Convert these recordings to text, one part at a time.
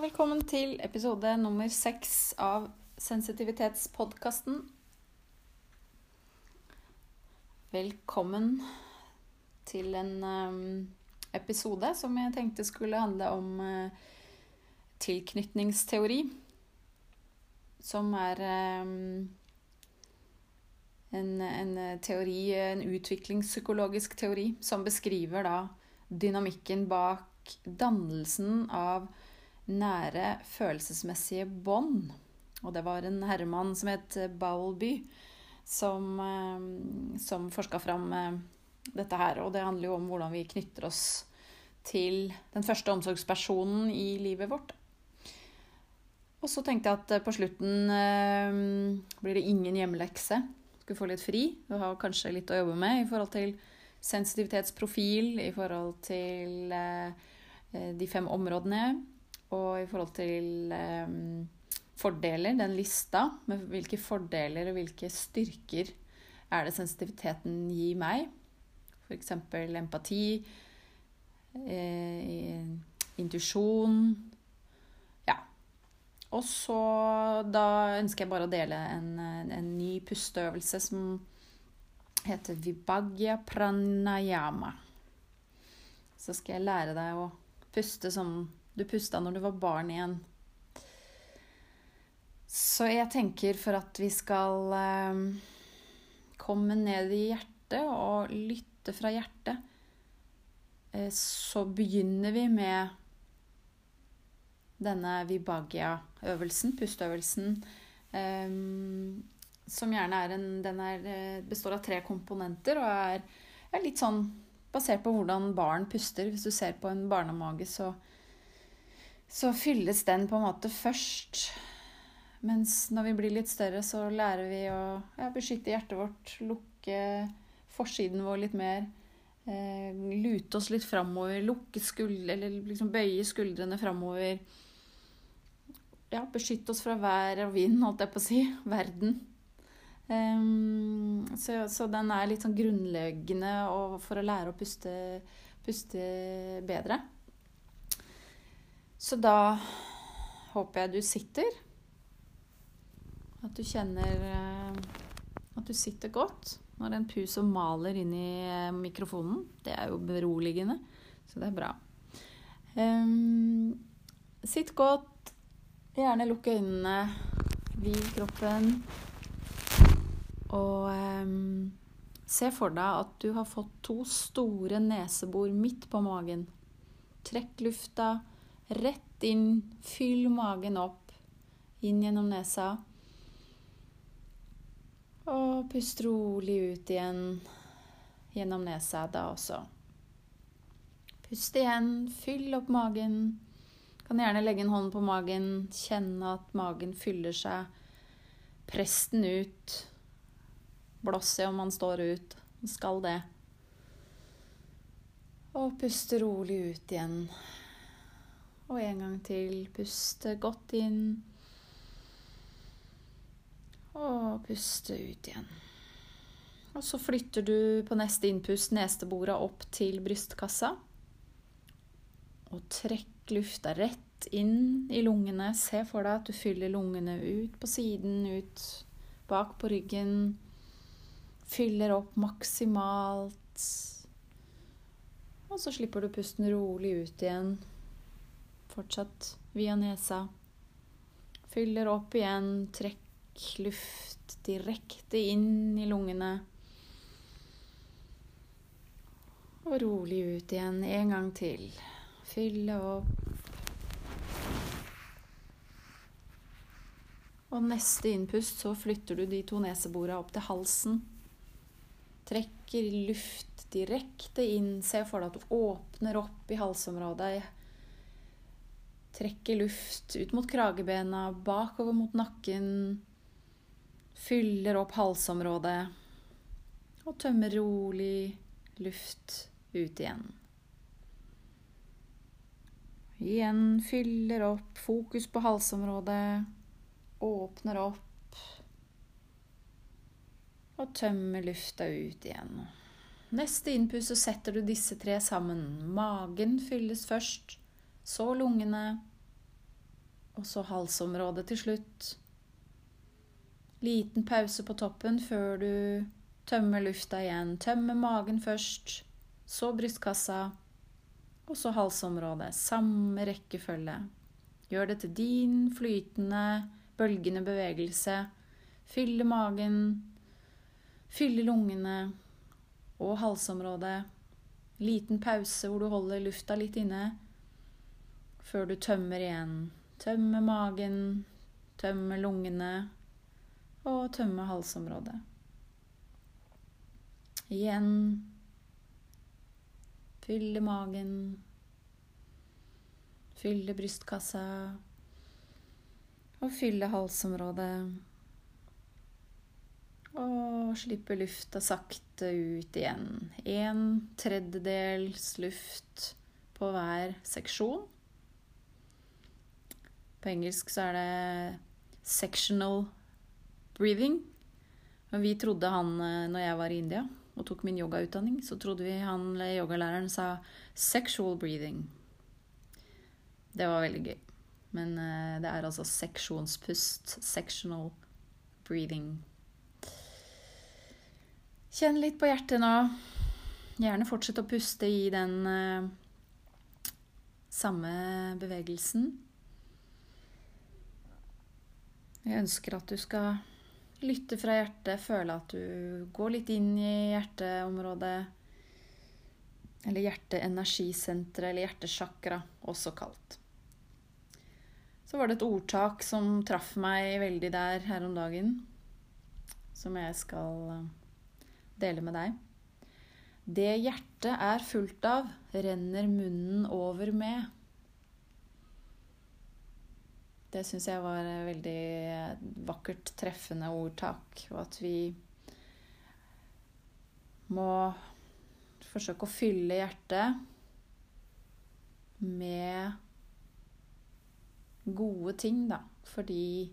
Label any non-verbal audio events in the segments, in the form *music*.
velkommen til episode nummer seks av Sensitivitetspodkasten. Velkommen til en um, episode som jeg tenkte skulle handle om uh, tilknytningsteori. Som er um, en, en teori, en utviklingspsykologisk teori, som beskriver da dynamikken bak dannelsen av nære følelsesmessige bånd. Og det var en herremann som het Bowlby, som, eh, som forska fram eh, dette her. Og det handler jo om hvordan vi knytter oss til den første omsorgspersonen i livet vårt. Og så tenkte jeg at eh, på slutten blir det ingen hjemmelekse. Skulle få litt fri. Du har kanskje litt å jobbe med i forhold til sensitivitetsprofil, i forhold til de fem områdene og i forhold til um, fordeler, den lista med hvilke fordeler og hvilke styrker er det sensitiviteten gir meg. F.eks. empati, eh, intuisjon Ja. Og så da ønsker jeg bare å dele en, en ny pusteøvelse som heter vibhagya pranayama. Så skal jeg lære deg å puste som du pusta når du var barn igjen. Så jeg tenker for at vi skal eh, komme ned i hjertet og lytte fra hjertet, eh, så begynner vi med denne vibagia-øvelsen, pusteøvelsen, eh, som gjerne er en Den er, eh, består av tre komponenter og er, er litt sånn basert på hvordan barn puster. Hvis du ser på en barnemage, så så fylles den på en måte først. Mens når vi blir litt større, så lærer vi å ja, beskytte hjertet vårt, lukke forsiden vår litt mer. Eh, lute oss litt framover, lukke skuldre, eller liksom bøye skuldrene framover. Ja, beskytte oss fra vær og vind, holdt jeg på å si. *laughs* Verden. Um, så, så, den er litt sånn grunnleggende for å lære å puste, puste bedre. Så da håper jeg du sitter. At du kjenner eh, at du sitter godt når en puser maler inn i eh, mikrofonen. Det er jo beroligende, så det er bra. Um, sitt godt. Gjerne lukk øynene. Hvil kroppen. Og um, se for deg at du har fått to store nesebor midt på magen. Trekk lufta Rett inn. Fyll magen opp. Inn gjennom nesa. Og pust rolig ut igjen gjennom nesa da også. Pust igjen. Fyll opp magen. Kan gjerne legge en hånd på magen. Kjenne at magen fyller seg. Press den ut. Blåse om man står ut. Skal det. Og puste rolig ut igjen. Og en gang til. Puste godt inn. Og puste ut igjen. Og så flytter du på neste innpust nesebora opp til brystkassa. Og trekk lufta rett inn i lungene. Se for deg at du fyller lungene ut på siden, ut bak på ryggen. Fyller opp maksimalt. Og så slipper du pusten rolig ut igjen. Fortsatt via nesa. Fyller opp igjen. Trekk luft direkte inn i lungene. Og rolig ut igjen en gang til. Fylle opp. Og neste innpust så flytter du de to neseborene opp til halsen. Trekker luft direkte inn. Se for deg at du åpner opp i halsområdet Trekker luft ut mot kragebena, bakover mot nakken. Fyller opp halsområdet. Og tømmer rolig luft ut igjen. Igjen fyller opp, fokus på halsområdet. Åpner opp. Og tømmer lufta ut igjen. Neste innpust så setter du disse tre sammen. Magen fylles først så lungene. Og så halsområdet til slutt. Liten pause på toppen før du tømmer lufta igjen. Tømmer magen først, så brystkassa, og så halsområdet. Samme rekkefølge. Gjør det til din flytende, bølgende bevegelse. Fylle magen, fylle lungene og halsområdet. Liten pause hvor du holder lufta litt inne før du tømmer igjen. Tømmer magen, tømme lungene og tømme halsområdet. Igjen fylle magen, fylle brystkassa og fylle halsområdet. Og slippe lufta sakte ut igjen. En tredjedels luft på hver seksjon. På engelsk så er det 'sectional breathing'. Men vi trodde han, eh, når jeg var i India og tok min yogautdanning, så trodde vi han yogalæreren sa 'sexual breathing'. Det var veldig gøy. Men uh, det er altså seksjonspust. Sectional breathing. Kjenn litt på hjertet nå. Gjerne fortsett å puste i den samme bevegelsen. Jeg ønsker at du skal lytte fra hjertet, føle at du går litt inn i hjerteområdet. Eller hjerteenergisenteret, eller hjertesjakra, også kalt. Så var det et ordtak som traff meg veldig der her om dagen, som jeg skal eh, dele med deg. Det hjertet er fullt av, renner munnen over med. Det syns jeg var et veldig vakkert, treffende ordtak. Og at vi må forsøke å fylle hjertet med gode ting, da. Fordi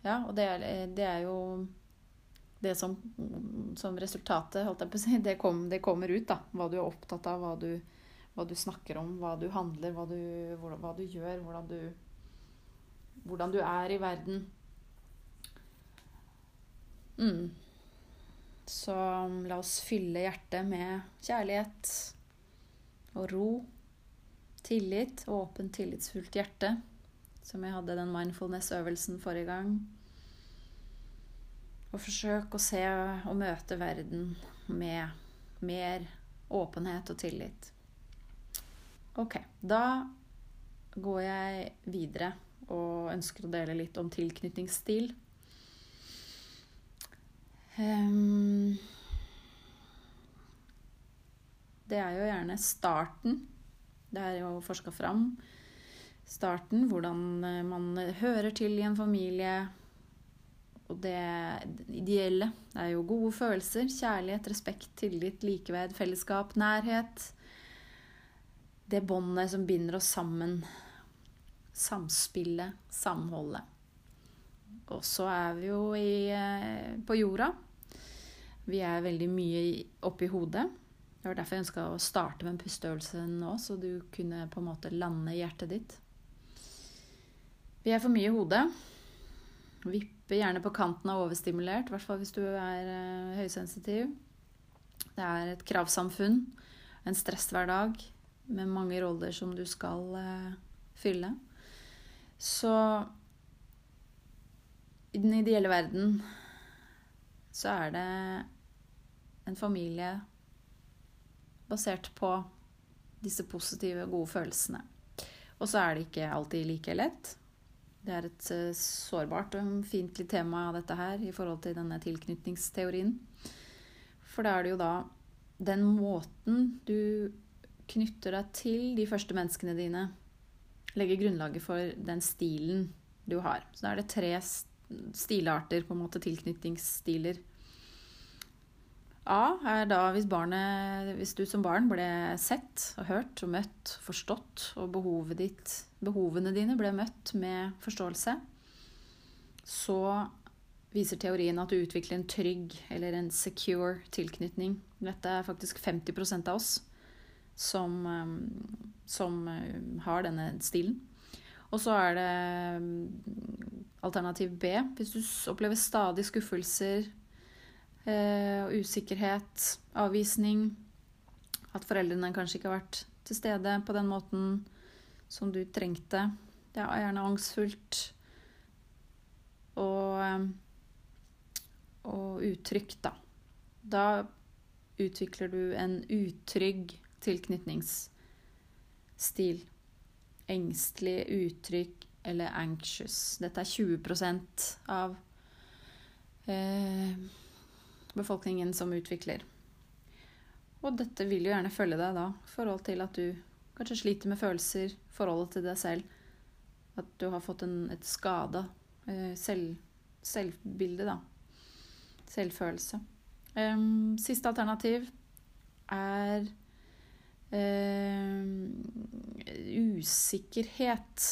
Ja, og det er, det er jo det som, som, resultatet, holdt jeg på å si, *laughs* det, kom, det kommer ut, da. Hva du er opptatt av, hva du hva du snakker om, hva du handler, hva du, hva du gjør, hvordan du, hvordan du er i verden. Mm. Så la oss fylle hjertet med kjærlighet og ro. Tillit. Åpent, tillitsfullt hjerte. Som jeg hadde den mindfulness-øvelsen forrige gang. Og forsøk å se og møte verden med mer åpenhet og tillit. Ok, da går jeg videre og ønsker å dele litt om tilknytningsstil. Um, det er jo gjerne starten. Det er jo forska fram. Starten, hvordan eh, man hører til i en familie. Og det ideelle det er jo gode følelser, kjærlighet, respekt, tillit, likeverd, fellesskap, nærhet det båndet som binder oss sammen. Samspillet, samholdet. Og så er vi jo i, eh, på jorda. Vi er veldig mye oppi hodet. Det var derfor jeg ønska å starte med en pusteøvelse nå, så du kunne på en måte lande hjertet ditt. Vi er for mye i hodet. Vipper gjerne på kanten av overstimulert, i hvert fall hvis du er uh, høysensitiv. Det er et kravsamfunn, en stresshverdag med mange roller som du skal uh, fylle. Så i den ideelle verden så er det en familie basert på disse positive, gode følelsene. Og så er det ikke alltid like lett. Det er et uh, sårbart og ømfintlig tema av dette her i forhold til denne tilknytningsteorien. For da er det jo da den måten du knytter deg til de første menneskene dine. Legger grunnlaget for den stilen du har. Så da er det tre stilarter, på en måte tilknytningsstiler. A er da hvis, barnet, hvis du som barn ble sett og hørt og møtt, forstått, og ditt, behovene dine ble møtt med forståelse, så viser teorien at du utvikler en trygg eller en secure tilknytning. Dette er faktisk 50% av oss som, ehm, som eh, har denne stilen. Og så er det mm, alternativ B. Hvis du opplever stadig skuffelser eh, og usikkerhet, avvisning, at foreldrene kanskje ikke har vært til stede på den måten som du trengte. Det er gjerne angstfullt og, eh, og utrygt, da. Da utvikler du en utrygg tilknytningsstil. Engstelig, utrygg eller anxious. Dette er 20% av eh, befolkningen som utvikler. Og dette vil jo gjerne følge deg da, i forhold til at du kanskje sliter med følelser, forholdet til deg selv. At du har fått en, et skada eh, selv, selvbilde, da. Selvfølelse. Um, siste alternativ er usikkerhet.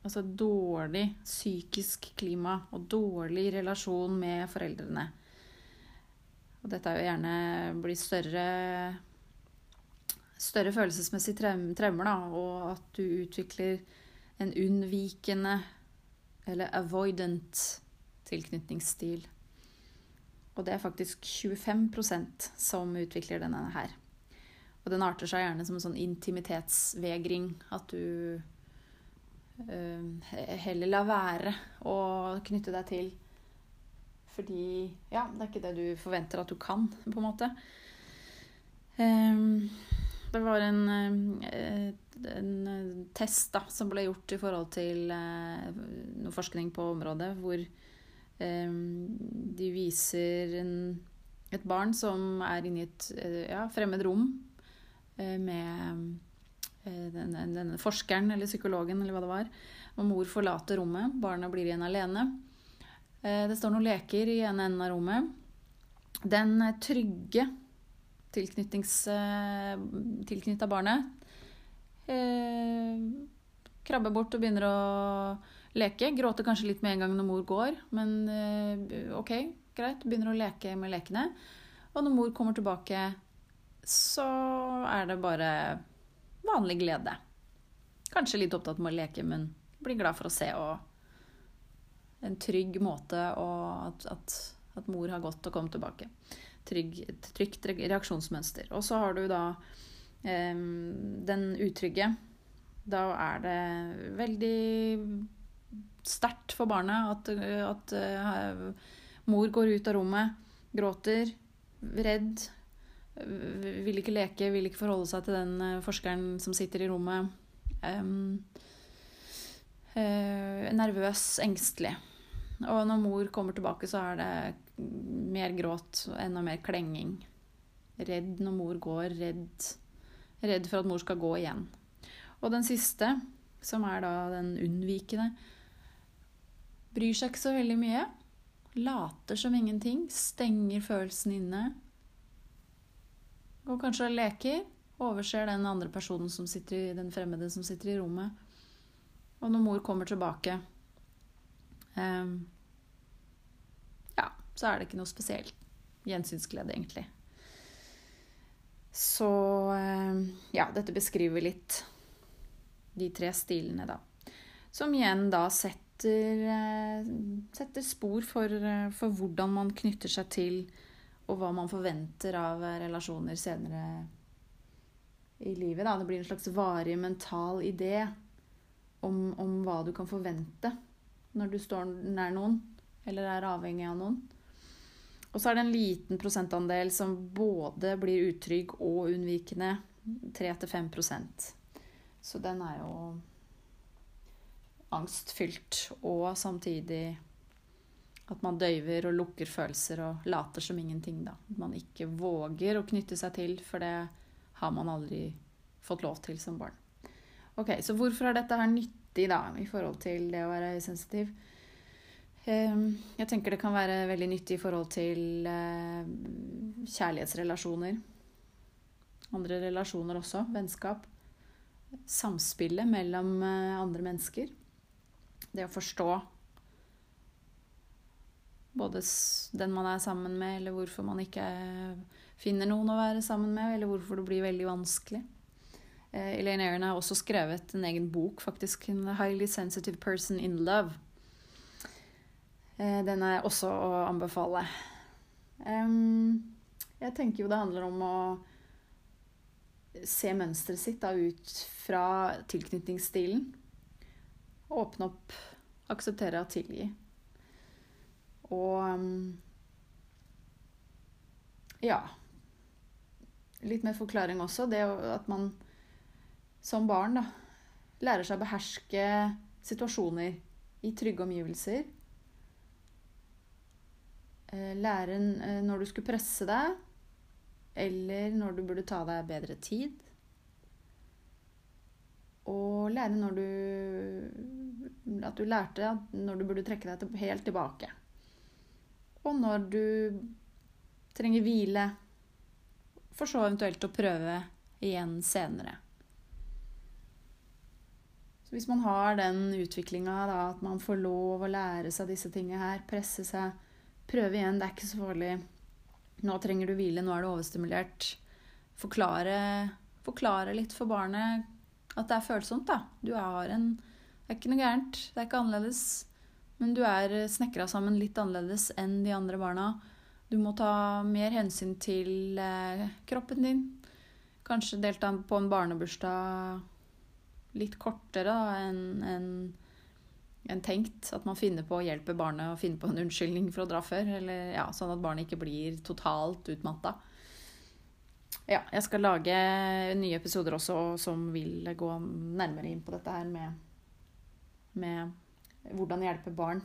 Altså dårlig psykisk klima og dårlig relasjon med foreldrene. Og dette er jo gjerne blir større større følelsesmessige traumer, da, og at du utvikler en unnvikende eller avoidant tilknytningsstil. Og det er faktisk 25% som utvikler denne her. Og den arter seg gjerne som en sånn intimitetsvegring. At du uh, heller lar være å knytte deg til. Fordi ja, det er ikke det du forventer at du kan, på en måte. Um, det var en, en, test da, som ble gjort i forhold til uh, noe forskning på området, hvor de viser en, et barn som er inne i et eh, ja, fremmed rom eh, med eh, denne, denne, forskeren eller psykologen eller hva det var. Og mor forlater rommet. Barna blir igjen alene. Det står noen leker i ene enden av rommet. Den trygge tilknytta barnet eh, krabber bort og begynner å leke. Gråter kanskje litt med en gang når mor går, men eh, ok, greit. Begynner å leke med lekene. Og når mor kommer tilbake, så er det bare vanlig glede. Kanskje litt opptatt med å leke, men blir glad for å se og en trygg måte og at, at, at, mor har gått og kommet tilbake. Trygg, trygt reaksjonsmønster. Og så har du da eh, den utrygge. Da er det veldig sterkt for barnet at, at uh, mor går ut av rommet, gråter, redd, vil ikke leke, vil ikke forholde seg til den uh, forskeren som sitter i rommet. Um, uh, nervøs, engstelig. Og når mor kommer tilbake, så er det mer gråt enda mer klenging. Redd når mor går, redd, redd for at mor skal gå igjen. Og den siste, som er da den unnvikende, Bryr seg ikke så veldig mye. Later som ingenting. Stenger følelsen inne. Og kanskje leker. Overser den andre personen som sitter i, den fremmede som sitter i rommet. Og når mor kommer tilbake um, Ja, så er det ikke noe spesielt gjensynsglede, egentlig. Så um, ja, dette beskriver litt de tre stilene, da. Som igjen da setter, eh, setter spor for, eh, for, hvordan man knytter seg til, og hva man forventer av relasjoner senere i livet. Da. Det blir en slags varig mental idé om, om hva du kan forvente når du står nær noen, eller er avhengig av noen. Og så er det en liten prosentandel som både blir utrygg og unnvikende. 3-5% Så den er jo angstfylt, og samtidig at man døyver og lukker følelser og later som ingenting, da. At man ikke våger å knytte seg til, for det har man aldri fått lov til som barn. Ok, Så hvorfor er dette her nyttig, da, i forhold til det å være sensitiv? Ehm, jeg tenker det kan være veldig nyttig i forhold til eh, kjærlighetsrelasjoner. Andre relasjoner også. Vennskap. Samspillet mellom eh, andre mennesker. Det å forstå både den man er sammen med, eller hvorfor man ikke finner noen å være sammen med, eller hvorfor det blir veldig vanskelig. Eh, Elaine Aron har også skrevet en egen bok, faktisk. En Highly Sensitive Person in Love. Eh, den er også å anbefale. Jeg tenker jo det handler om å se mønsteret sitt da, ut fra tilknytningsstilen. Åpne opp, akseptere og tilgi. Og ja. Litt mer forklaring også. Det at man som barn da, lærer seg å beherske situasjoner i trygge omgivelser. Eh, lære eh, når du skulle presse deg, eller når du burde ta deg bedre tid. Og lære når du At du lærte når du burde trekke deg helt tilbake. Og når du trenger hvile, for så eventuelt å prøve igjen senere. Så hvis man har den utviklinga, at man får lov å lære seg disse tingene her, presse seg, prøve igjen, det er ikke så farlig. Nå trenger du hvile, nå er du overstimulert. Forklare, forklare litt for barnet at det er følsomt, da. Du har en Det er ikke noe gærent, det er ikke annerledes. Men du er snekra sammen litt annerledes enn de andre barna. Du må ta mer hensyn til eh, kroppen din. Kanskje delta på en barnebursdag litt kortere enn en, en tenkt. At man finner på å hjelpe barnet å finne på en unnskyldning for å dra før. Eller, ja, sånn at barnet ikke blir totalt utmatta. Ja, jeg skal lage nye episoder også som vil gå nærmere inn på dette her med, med hvordan hjelpe barn.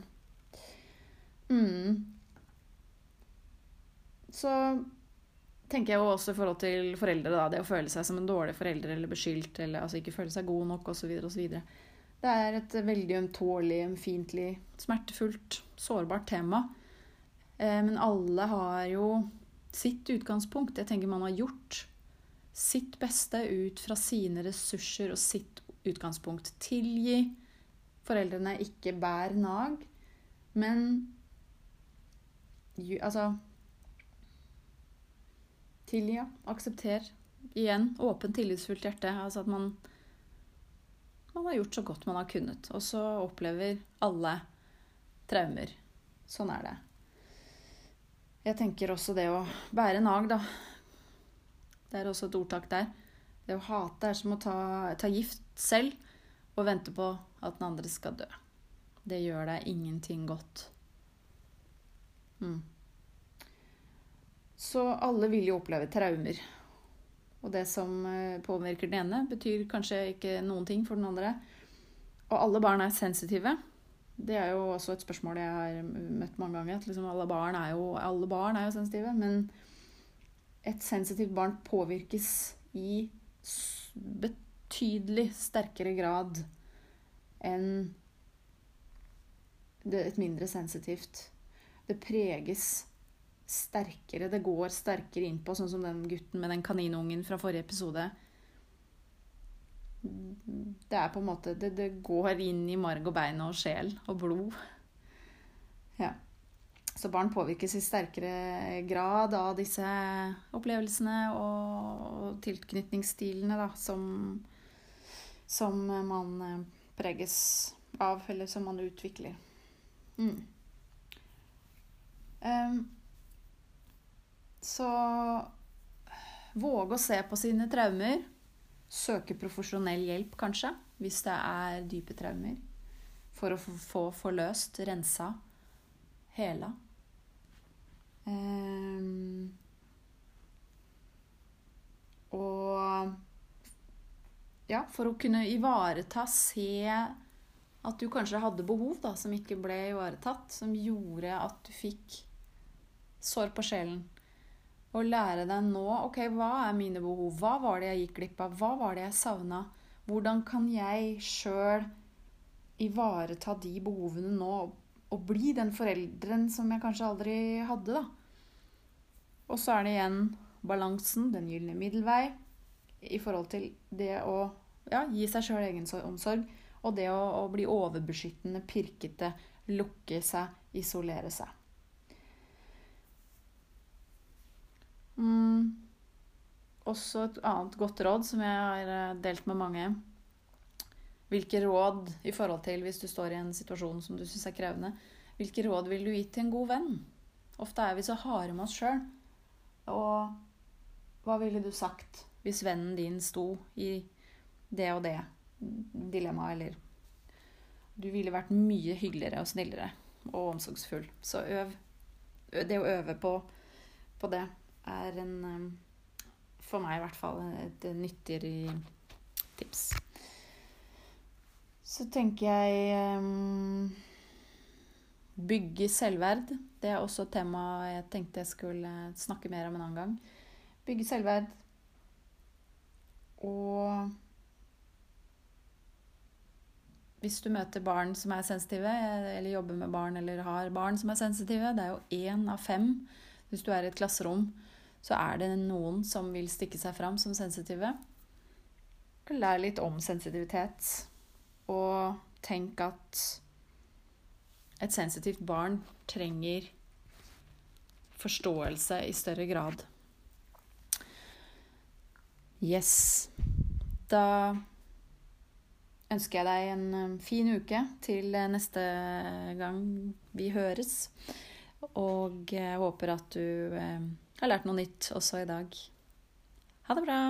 Mm. Så tenker jeg jo også i forhold til foreldre, da, det å føle seg som en dårlig forelder eller beskyldt, eller altså ikke føle seg god nok osv. osv. Det er et veldig ømtålig, ømfintlig, smertefullt, sårbart tema. Eh, men alle har jo sitt utgangspunkt. Jeg tenker man har gjort sitt beste ut fra sine ressurser og sitt utgangspunkt. Tilgi foreldrene, ikke bærer nag. Men altså Tilgi, ja. Aksepter. Igjen åpent, tillitsfullt hjerte. Altså at man, man har gjort så godt man har kunnet. Og så opplever alle traumer. Sånn er det. Jeg tenker også det å bære nag, da. Det er også et ordtak der. Det å hate er som å ta, ta gift selv og vente på at den andre skal dø. Det gjør deg ingenting godt. Mm. Så alle vil jo oppleve traumer. Og det som eh, påvirker den ene, betyr kanskje ikke noen ting for den andre. Og alle barn er sensitive. Det er jo også et spørsmål jeg har møtt mange ganger. At liksom alle, barn jo, alle barn er jo sensitive. Men et sensitivt barn påvirkes i betydelig sterkere grad enn et mindre sensitivt. Det preges sterkere. Det går sterkere innpå, sånn som den gutten med den kaninungen fra forrige episode. Det er på en måte Det, det går inn i marg og bein og sjel og blod. Ja. Så barn påvirkes i sterkere grad av disse opplevelsene og tilknytningsstilene da, som, som man eh, preges av, eller som man utvikler. Mm. Um, så våge å se på sine traumer. Søke profesjonell hjelp, kanskje, hvis det er dype traumer. For å få forløst, rensa, hela. Um, og ja, for å kunne ivareta, se at du kanskje hadde behov da, som ikke ble ivaretatt, som gjorde at du fikk sår på sjelen og lære deg nå ok, hva er mine behov? Hva var det jeg gikk glipp av? Hva var det jeg savna? Hvordan kan jeg sjøl ivareta de behovene nå og bli den forelderen som jeg kanskje aldri hadde, da? Og så er det igjen balansen, den gylne middelvei, i forhold til det å ja, gi seg sjøl egenomsorg, og det å, å bli overbeskyttende, pirkete, lukke seg, isolere seg. Mm. også et annet godt råd som jeg har eh, delt med mange. Hvilke råd i forhold til hvis du står i en situasjon som du syns er krevende, hvilke råd vil du gi til en god venn? Ofte er vi så harde med oss sjøl. Og hva ville du sagt hvis vennen din sto i det og det dilemmaet, eller Du ville vært mye hyggeligere og snillere og omsorgsfull. Så øv. Det å øve på, på det er en eh, For meg i hvert fall et nyttigere tips. Så tenker jeg um, Bygge selvverd. Det er også et tema jeg tenkte jeg skulle snakke mer om en annen gang. Bygge selvverd. Og hvis du møter barn som er sensitive, eller jobber med barn eller har barn som er sensitive Det er jo én av fem. Hvis du er i et klasserom, så er det noen som vil stikke seg fram som sensitive. Lær litt om sensitivitet. Og tenk at et sensitivt barn trenger forståelse i større grad. Yes. Da ønsker jeg deg en um, fin uke til uh, neste gang vi høres. Og jeg håper at du um, har lært noe nytt også i dag. Ha det bra!